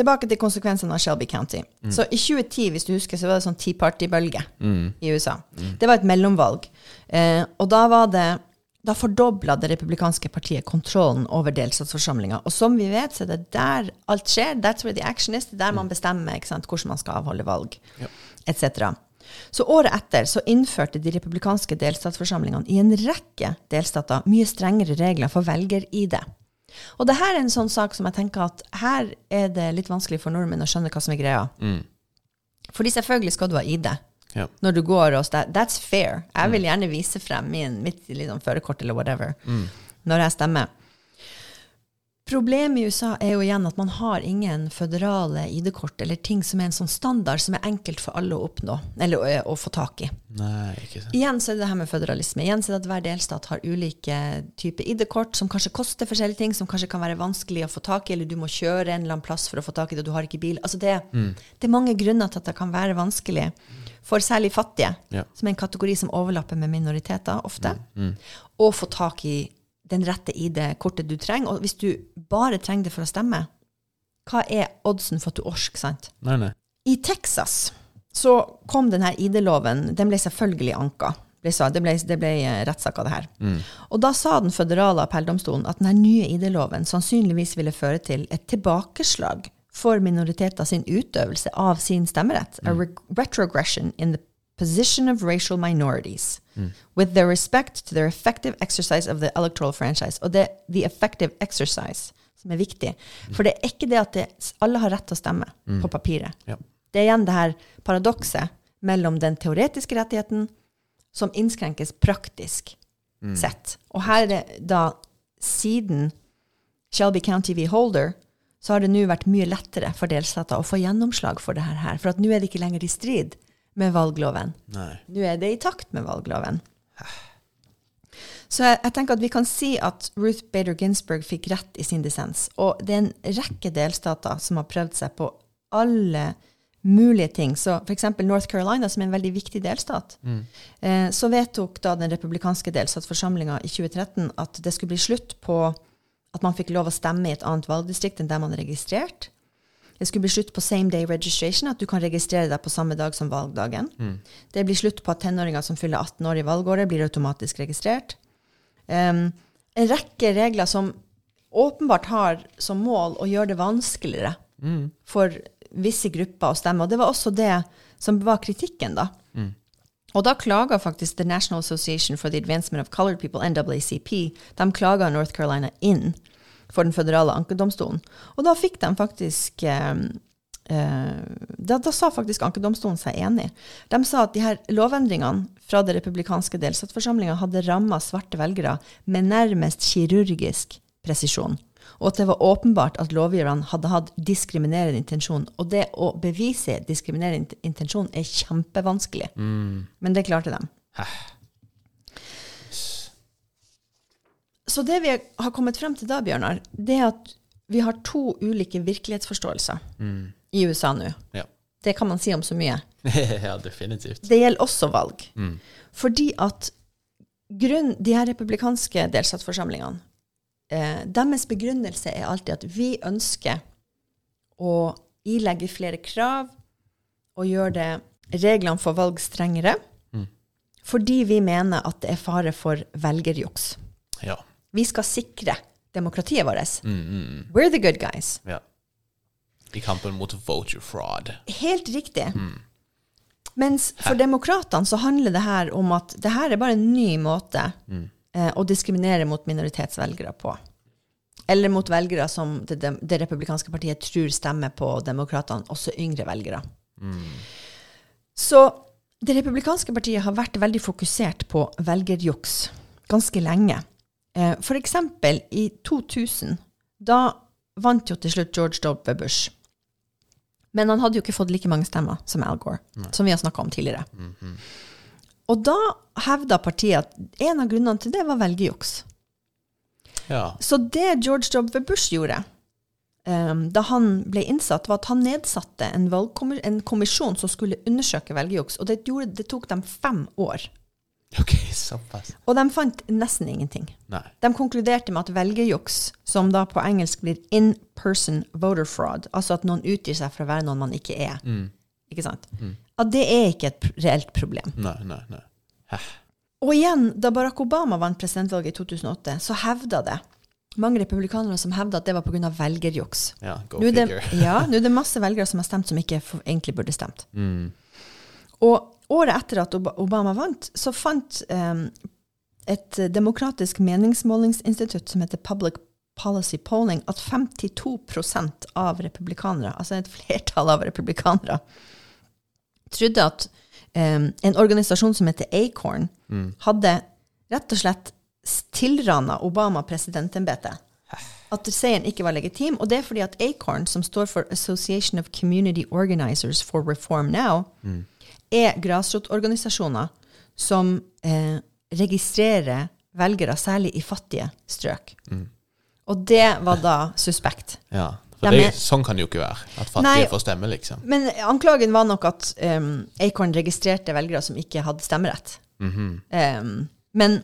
Tilbake til konsekvensene av Shelby County. Så i 2010, hvis du husker, så var det sånn Tea Party-bølge i USA. Det var et mellomvalg. Eh, og da var det da fordobla det republikanske partiet kontrollen over delstatsforsamlinga. Og som vi vet, så er det der alt skjer. That's where the action is. Det er der man bestemmer ikke sant, hvordan man skal avholde valg, Ja. etc. Så året etter så innførte de republikanske delstatsforsamlingene i en rekke delstater mye strengere regler for velger-ID. Og det her er en sånn sak som jeg tenker at her er det litt vanskelig for nordmenn å skjønne hva som er greia. Mm. Fordi selvfølgelig skal du ha ID Ja. når du går og stemmer. That's fair. Jeg vil gjerne vise frem min, mitt liksom, førerkort eller whatever når jeg stemmer. Problemet i USA er jo igjen at man har ingen føderale ID-kort eller ting som er en sånn standard som er enkelt for alle å oppnå, eller å, å få tak i. Nei, ikke sant. Igjen så er det det her med føderalisme. Igjen så er det at hver delstat har ulike typer ID-kort som kanskje koster forskjellige ting, som kanskje kan være vanskelig å få tak i, eller du må kjøre en eller annen plass for å få tak i det, og du har ikke bil. Altså det, det er mange grunner til at det kan være vanskelig for særlig fattige, Ja. som er en kategori som overlapper med minoriteter ofte, og få tak i den rette ID-kortet du trenger. Og hvis du bare trenger det for å stemme, hva er oddsen for at du orker, sant? Nei, nei. I Texas så kom denne ID-loven, den ble selvfølgelig anka. Det ble, det ble eh, rettssak av det her. Og da sa den føderale appelldomstolen at denne nye ID-loven sannsynligvis ville føre til et tilbakeslag for minoriteter sin utøvelse av sin stemmerett. A re retrogression in the position of racial minorities with their respect to their effective exercise of the electoral franchise. Og det er the effective exercise som er viktig. For det er ikke det at det, alle har rett til å stemme på papiret. Ja. Det er igjen det her paradokset mellom den teoretiske rettigheten som innskrenkes praktisk sett. Og her er det da siden Shelby County v. Holder, så har det nå vært mye lettere for delstater å få gjennomslag for det her. For at nå er det ikke lenger i strid med valgloven. Nei. Nå er det i takt med valgloven. Så jeg, jeg tenker at vi kan si at Ruth Bader Ginsburg fikk rett i sin dissens. Og det er en rekke delstater som har prøvd seg på alle mulige ting. Så f.eks. North Carolina, som er en veldig viktig delstat, eh, så vedtok da den republikanske delstatsforsamlinga i 2013 at det skulle bli slutt på at man fikk lov å stemme i et annet valgdistrikt enn der man er registrert. Det skulle bli slutt på same day registration, at du kan registrere deg på samme dag som valgdagen. Det blir slutt på at tenåringer som fyller 18 år i valgåret, blir automatisk registrert. Um, en rekke regler som åpenbart har som mål å gjøre det vanskeligere for visse grupper å stemme. Og det var også det som var kritikken, da. Og da klaga faktisk The National Association for the Advancement of Colored People, NAACP, de klaga North Carolina inn for den føderale ankedomstolen. Og da fikk de faktisk eh, eh, da, da sa faktisk ankedomstolen seg enig. De sa at de her lovendringene fra det republikanske delstatsforsamlinga hadde ramma svarte velgere med nærmest kirurgisk presisjon. Og at det var åpenbart at lovgiverne hadde hatt diskriminerende intensjon. Og det å bevise diskriminerende intensjon er kjempevanskelig. Men det klarte de. Så det vi har kommet frem til da, Bjørnar, det er at vi har to ulike virkelighetsforståelser i USA nå. Ja. Det kan man si om så mye. ja, definitivt. Det gjelder også valg. Fordi at grunn, de her republikanske delstatsforsamlingene, eh, deres begrunnelse er alltid at vi ønsker å ilegge flere krav og gjøre det reglene for valg strengere, fordi vi mener at det er fare for velgerjuks. Ja. Vi skal sikre demokratiet vårt. Mm, mm, mm. We're the good guys. ja. I kampen mot voter fraud. Helt riktig. Mens for demokratene så handler det her om at det her er bare en ny måte eh, å diskriminere mot minoritetsvelgere på. Eller mot velgere som det, det republikanske partiet tror stemmer på demokratene, også yngre velgere. Så det republikanske partiet har vært veldig fokusert på velgerjuks ganske lenge. Eh, eksempel i 2000, da vant jo til slutt George W. Bush. Men han hadde jo ikke fått like mange stemmer som Al Gore, som vi har snakka om tidligere. Og da hevda partiet at en av grunnene til det var velgerjuks. Ja. Så det George W. Bush gjorde um, da han ble innsatt, var at han nedsatte en, en kommisjon som skulle undersøke velgerjuks. Og det, gjorde, det tok dem fem år. Ok, såpass. Og de fant nesten ingenting. Nei. De konkluderte med at velgerjuks, som da på engelsk blir in person voter fraud, altså at noen utgir seg for å være noen man ikke er, ikke sant? At det er ikke et reelt problem. Nei, nei, nei. Hæ. Og igjen, da Barack Obama vant presidentvalget i 2008, så hevda det mange republikanere som hevda at det var pga. velgerjuks. Ja, go Nå er, det, figure. ja, nå er det masse velgere som har stemt som ikke for, egentlig burde stemt. Mm. Og året etter at Obama vant, så fant um, et demokratisk meningsmålingsinstitutt som heter Public Policy Polling, at 52% av republikanere, altså et flertall av republikanere, trodde at um, en organisasjon som heter Acorn, hadde rett og slett tilrana Obama presidentembetet. At seieren ikke var legitim. Og det er fordi at Acorn, som står for Association of Community Organizers for Reform Now, er grasrotorganisasjoner som eh, registrerer velgere, særlig i fattige strøk. Og det var da suspekt. Ja, for det, sånn kan det jo ikke være. At fattige Nei. får stemme, liksom. Men anklagen var nok at um, Acorn registrerte velgere som ikke hadde stemmerett. Mhm. Um, men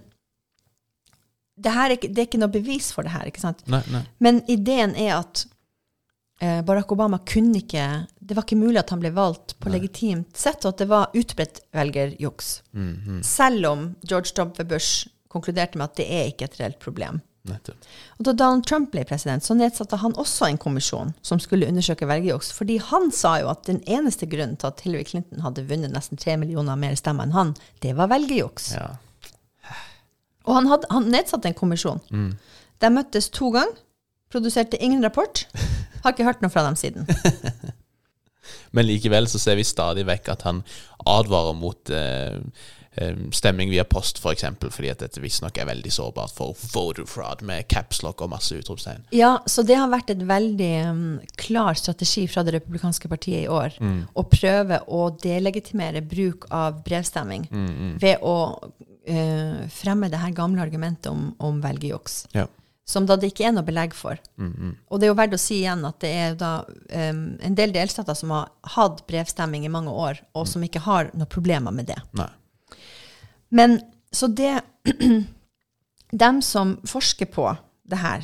det, er, ikke- det er ikke noe bevis for det her. ikke sant? Nei, nei. Men ideen er at uh, Barack Obama kunne ikke Det var ikke mulig at han ble valgt på legitimt sett, og at det var utbredt velgerjuks. Mhm. Selv om George W. Bush konkluderte med at det er ikke et reelt problem. Nettopp. Og da Donald Trump ble president, så nedsatte han også en kommisjon som skulle undersøke velgerjuks, fordi han sa jo at den eneste grunnen til at Hillary Clinton hadde vunnet nesten tre millioner mer stemmer enn han, det var velgerjuks. Ja. Og han, hadde, han nedsatte en kommisjon. De møttes to ganger, produserte ingen rapport. Har ikke hørt noe fra dem siden. Men likevel så ser vi stadig vekk at han advarer mot eh, stemming via post, f.eks., for eksempel, fordi at dette visstnok er veldig sårbart for voter fraud med capslock og masse utropstegn. Ja, så det har vært et veldig um, klar strategi fra det republikanske partiet i år å prøve å delegitimere bruk av brevstemming ved å uh, fremme det her gamle argumentet om, om velgerjuks. Ja. Som da det ikke er noe belegg for. Og det er jo verdt å si igjen at det er da um, en del delstater som har hatt brevstemming i mange år, og som ikke har noen problemer med det. Nei. Men så det Dem som forsker på det her,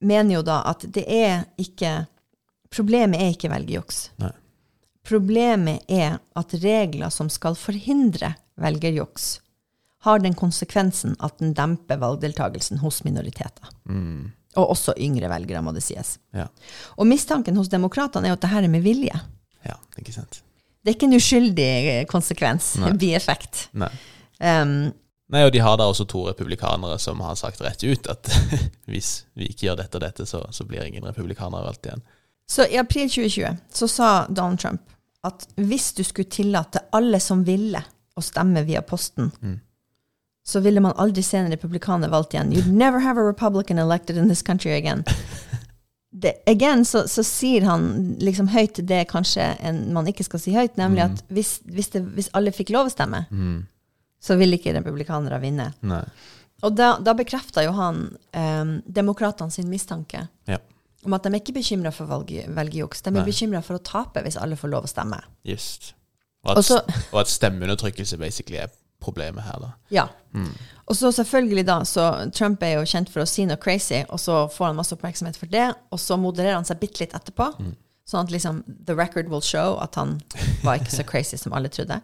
mener jo da at det er ikke Problemet er ikke velgerjuks. Problemet er at regler som skal forhindre velgerjuks, har den konsekvensen at den demper valgdeltagelsen hos minoriteter. Og også yngre velgere, må det sies. Ja. Og mistanken hos demokratene er jo at det her er med vilje. ja, ikke sant. Det er ikke en uskyldig eh, konsekvens, Nei. bieffekt. Nei. Um, Nei, og de har da også to republikanere som har sagt rett ut at hvis vi ikke gjør dette og dette, så, så blir ingen republikanere valgt igjen. Så i april 2020 så sa Donald Trump at hvis du skulle tillate alle som ville å stemme via posten, så ville man aldri se en republikaner valgt igjen. You'd never have a Republican elected in this country again. Det, again så, så sier han liksom høyt det kanskje en, man ikke skal si høyt, nemlig at hvis, hvis, det, hvis alle fikk lov å stemme, så ville ikke republikanere vinne. Nei. Og da, da bekrefta jo han um, demokratene sin mistanke Ja, om at de er ikke bekymra for velgerjuks. De er bekymra for å tape hvis alle får lov å stemme. just. Og at, og at stemmeundertrykkelse basically er problemet her, da. Ja. Og så selvfølgelig da, så Trump er jo kjent for å si noe crazy, og så får han masse oppmerksomhet for det, og så modererer han seg bitte litt etterpå, sånn at liksom the record will show at han var ikke så crazy som alle trodde.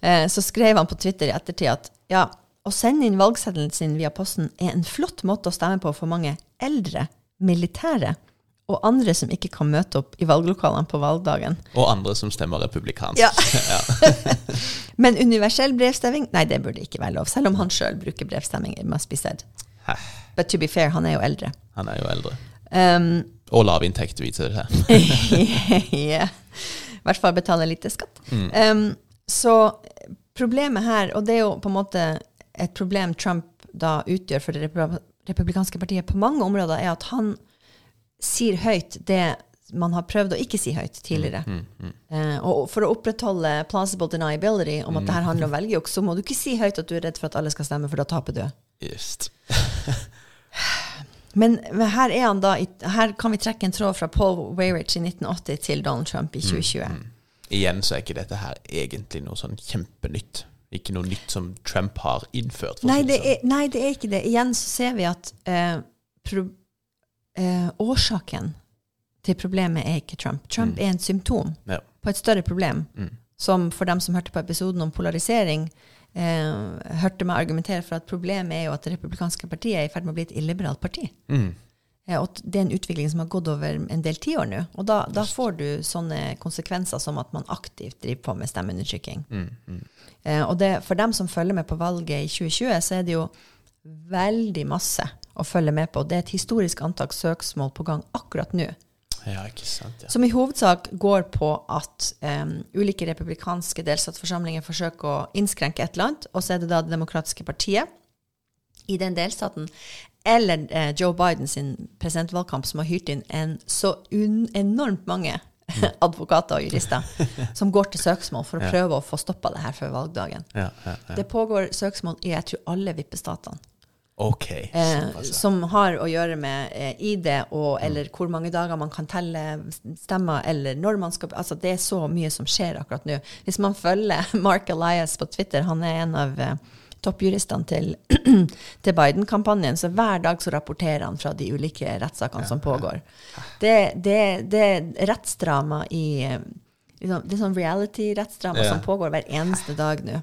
Eh, så skrev han på Twitter i ettertid at ja, å sende inn valgseddelen sin via posten er en flott måte å stemme på for mange eldre, militære og andre som ikke kan møte opp i valglokalene på valgdagen. Og andre som stemmer republikansk. Ja. Men universell brevstemming, nei, det burde ikke være lov. Selv om han sjøl bruker brevstemming. It must be said. Hæ. But to be fair, han er jo eldre. Han er jo eldre. Um, Og lavinntekt, viser det seg. yeah. I hvert fall betaler lite skatt. Um, så problemet her, og det er jo på en måte et problem Trump da utgjør for det republikanske partiet på mange områder, er at han sier høyt det man har prøvd å ikke si høyt tidligere. Eh, og for å opprettholde plausible deniability om at det her handler om velgejuks, så må du ikke si høyt at du er redd for at alle skal stemme, for da taper du. Just. Men, men her er han da, her kan vi trekke en tråd fra Paul Weyrich i 1980 til Donald Trump i 2020. Igjen så er ikke dette her egentlig noe sånn kjempenytt. Ikke noe nytt som Trump har innført. Nei det, sånn. er, nei, det er ikke det. Igjen så ser vi at eh, pro, eh, årsaken til problemet er ikke Trump. Trump er en symptom Ja. på et større problem. som for dem som hørte på episoden om polarisering, eh, hørte meg argumentere for at problemet er jo at det republikanske partiet er i ferd med å bli et illiberalt parti. Mm. Eh, og det er en utvikling som har gått over en del tiår nå. Og da, da, får du sånne konsekvenser som at man aktivt driver på med stemmeundertrykking. Mm. Mm. Eh, og det, for dem som følger med på valget i 2020, så er det jo veldig masse å følge med på. Det er et historisk antall søksmål på gang akkurat nå. Ja, ikke sant, ja. Som i hovedsak går på at um, ulike republikanske delstatsforsamlinger forsøker å innskrenke et eller annet, og så er det da Det demokratiske partiet i den delstaten, eller uh, Joe Bidens presidentvalgkamp, som har hyrt inn en så enormt mange advokater og jurister som går til søksmål for å prøve å få stoppa det her før valgdagen. ja, ja, ja. Det pågår søksmål i jeg tror alle vippestatene. Ok. Eh, som har å gjøre med eh, ID, og, eller hvor mange dager man kan telle stemmer, eller når man skal Altså, det er så mye som skjer akkurat nå. Hvis man følger Mark Elias på Twitter, han er en av eh, toppjuristene til, til Biden-kampanjen, så hver dag så rapporterer han fra de ulike rettssakene som pågår. Det, det, det er rettsdrama i eh, liksom, Det er sånn reality-rettsdrama Ja. som pågår hver eneste dag nå.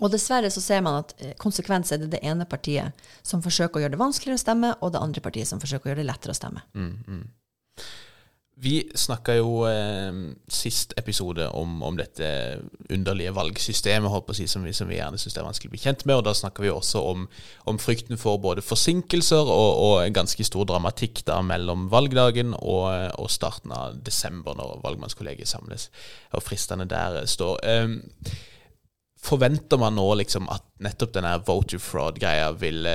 Og dessverre så ser man at eh, konsekvens er det det ene partiet som forsøker å gjøre det vanskeligere å stemme, og det andre partiet som forsøker å gjøre det lettere å stemme. Mm, mm. Vi snakka jo eh, sist episode om, om dette underlige valgsystemet si, som, vi, som vi gjerne syns er vanskelig å bli kjent med. og Da snakka vi også om, om frykten for både forsinkelser og, og ganske stor dramatikk da mellom valgdagen og, og starten av desember, når valgmannskollegiet samles og fristene der står. Eh, Forventer man nå liksom at nettopp denne voter fraud-greia vil,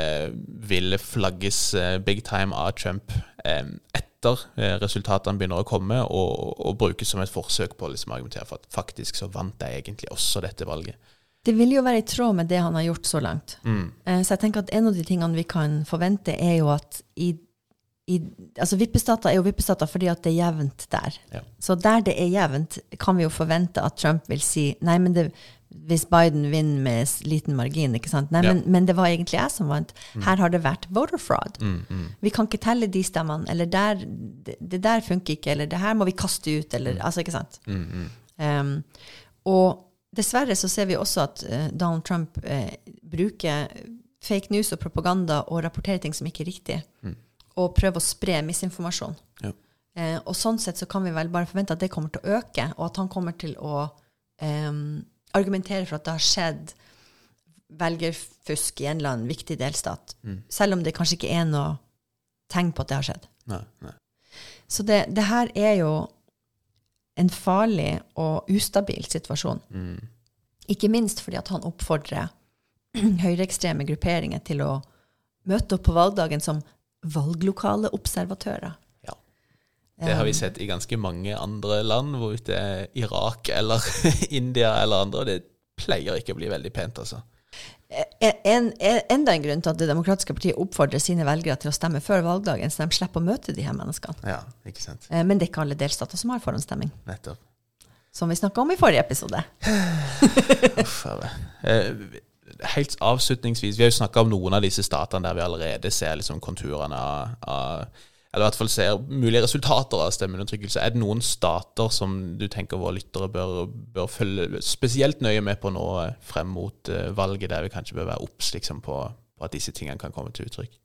ville, flagges eh, big time av Trump eh, etter eh, resultatene begynner å komme, og, og brukes som et forsøk på å liksom argumentere for at faktisk så vant de egentlig også dette valget? Det vil jo være i tråd med det han har gjort så langt. Mm. Så jeg tenker at en av de tingene vi kan forvente, er jo at i, i Altså vippestater er jo vippestater fordi at det er jevnt der. Ja. Så der det er jevnt, kan vi jo forvente at Trump vil si nei, men det, hvis Biden vinner med liten margin, ikke sant? Nei, Ja. men, men det var egentlig jeg som vant. Her har det vært voter fraud. Mm, mm. Vi kan ikke telle de stemmene, eller der, det, det der funker ikke, eller det her må vi kaste ut, eller altså, ikke sant. Mm, mm. Um, og dessverre så ser vi også at uh, Donald Trump uh, bruker fake news og propaganda og rapporterer ting som ikke er riktig, og prøver å spre misinformasjon. Ja. Uh, og sånn sett så kan vi vel bare forvente at det kommer til å øke, og at han kommer til å em, argumentere for at det har skjedd velgerfusk i en eller annen viktig delstat, selv om det kanskje ikke er noe tegn på at det har skjedd. Nei, nei. Så det, det her er jo en farlig og ustabil situasjon. Mm. Ikke minst fordi at han oppfordrer høyreekstreme grupperinger til å møte opp på valgdagen som valglokale observatører. Det har vi sett i ganske mange andre land, hvor det er Irak eller India eller andre. og Det pleier ikke å bli veldig pent, altså. En, en, enda en grunn til at Det demokratiske partiet oppfordrer sine velgere til å stemme før valgdagen, så de slipper å møte de her menneskene. Ja, ikke sant. Eh, Men det er ikke alle delstater som har forhåndsstemming, Nettopp. som vi snakka om i forrige episode. Uff, a meg. Eh, Helt avslutningsvis, vi har jo snakka om noen av disse statene der vi allerede ser liksom konturene av, av Eller i hvert fall ser mulige resultater av stemmeundertrykkelse. Er det noen stater som du tenker våre lyttere bør, bør følge spesielt nøye med på nå eh, frem mot eh, valget, der vi kanskje bør være obs liksom, på, på at disse tingene kan komme til uttrykk?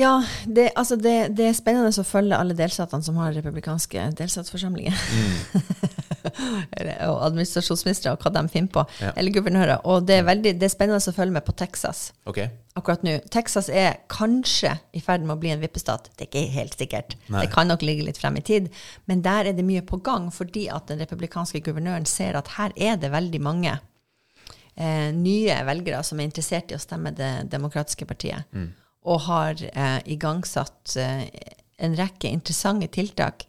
Ja, det, altså det, det er spennende å følge alle delstatene som har republikanske delstatsforsamlinger. Eller- og administrasjonsministre, og hva de finner på. Ja. Eller guvernører. Og det er, veldig, det er spennende å følge med på Texas okay. akkurat nå. Texas er kanskje i ferd med å bli en vippestat. Det er ikke helt sikkert. Nei. Det kan nok ligge litt frem i tid. Men der er det mye på gang, fordi at den republikanske guvernøren ser at her er det veldig mange eh, nye velgere som er interessert i å stemme Det demokratiske partiet, og har eh, igangsatt eh, en rekke interessante tiltak,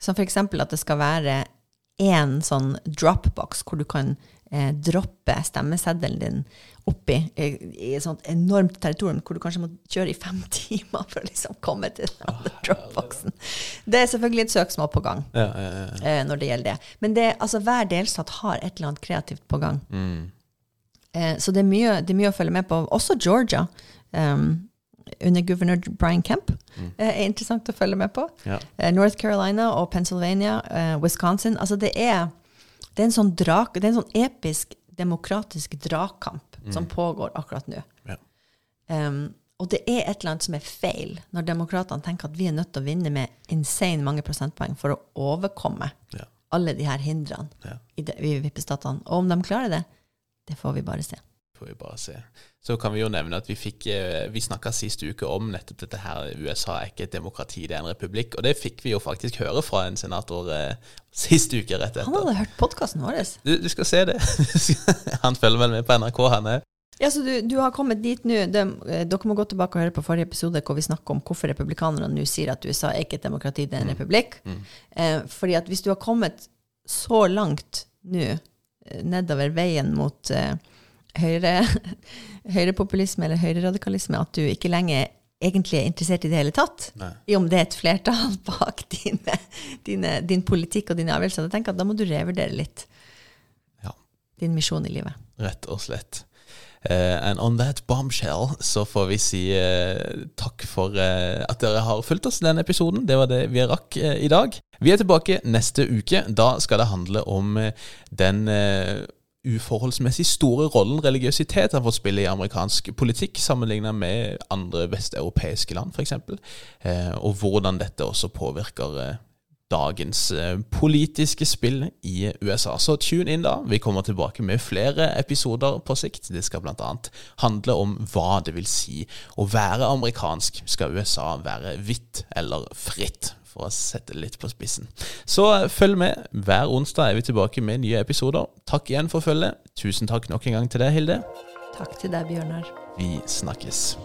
som f.eks. at det skal være én sånn dropbox hvor du kan eh, droppe stemmeseddelen din oppi i, i et sånt enormt territorium hvor du kanskje må kjøre i fem timer for å liksom komme til den dropboxen. Det er selvfølgelig et søksmål på gang Ja, ja, ja. eh, når det gjelder det. Men det, altså, hver delstat har et eller annet kreativt på gang. Mm. Eh, så det er, mye, det er mye å følge med på. Også Georgia, um, under guvernør Brian Kemp, mm. er interessant å følge med på. Ja. Eh, North Carolina og Pennsylvania, eh, Wisconsin. Altså det er Det er en sånn, drak, det er en sånn episk demokratisk dragkamp som pågår akkurat nå. Ja. Um, og det er et eller annet som er feil når demokratene tenker at vi er nødt til å vinne med insane mange prosentpoeng for å overkomme Ja. alle de her hindrene i, de, i vippestatene. Og om de klarer det, det får vi bare se. får vi bare se. Så kan vi jo nevne at vi fikk eh, Vi snakka sist uke om nettopp dette her. USA er ikke et demokrati, det er en republikk. Og det fikk vi jo faktisk høre fra en senator eh, sist uke, rett etter. Han hadde hørt podkasten vår. Du, du skal se det. han følger vel med på NRK, han er. Ja, så du, du har kommet dit nå. De, eh, dere må gå tilbake og høre på forrige episode hvor vi snakker om hvorfor republikanerne nå sier at USA er ikke et demokrati, det er en republikk. Eh, fordi at hvis du har kommet så langt nå eh, nedover veien mot eh, høyre, høyrepopulisme eller høyreradikalisme at du ikke lenger egentlig er interessert i det hele tatt, Nei. i om det er et flertall bak dine, dine, din politikk og dine avgjørelser, da tenker at da må du revurdere litt Ja, din misjon i livet. rett og slett. Uh, and on that bombshell så får vi si uh, takk for uh, at dere har fulgt oss i denne episoden. Det var det vi rakk i dag. Vi er tilbake neste uke. Da skal det handle om den uforholdsmessig store rollen religiøsitet har fått spille i amerikansk politikk, sammenlignet med andre vesteuropeiske land, f.eks., eh, og hvordan dette også påvirker eh, dagens eh, politiske spill i USA. Så tune inn da. Vi kommer tilbake med flere episoder på sikt. Det skal bl.a. handle om hva det vil si å være amerikansk. Skal USA være hvitt eller fritt? For å sette det litt på spissen. Så følg med. Hver onsdag er vi tilbake med nye episoder. Takk igjen for følget. Tusen takk nok en gang til deg, Hilde. Takk til deg, Bjørnar. Vi snakkes.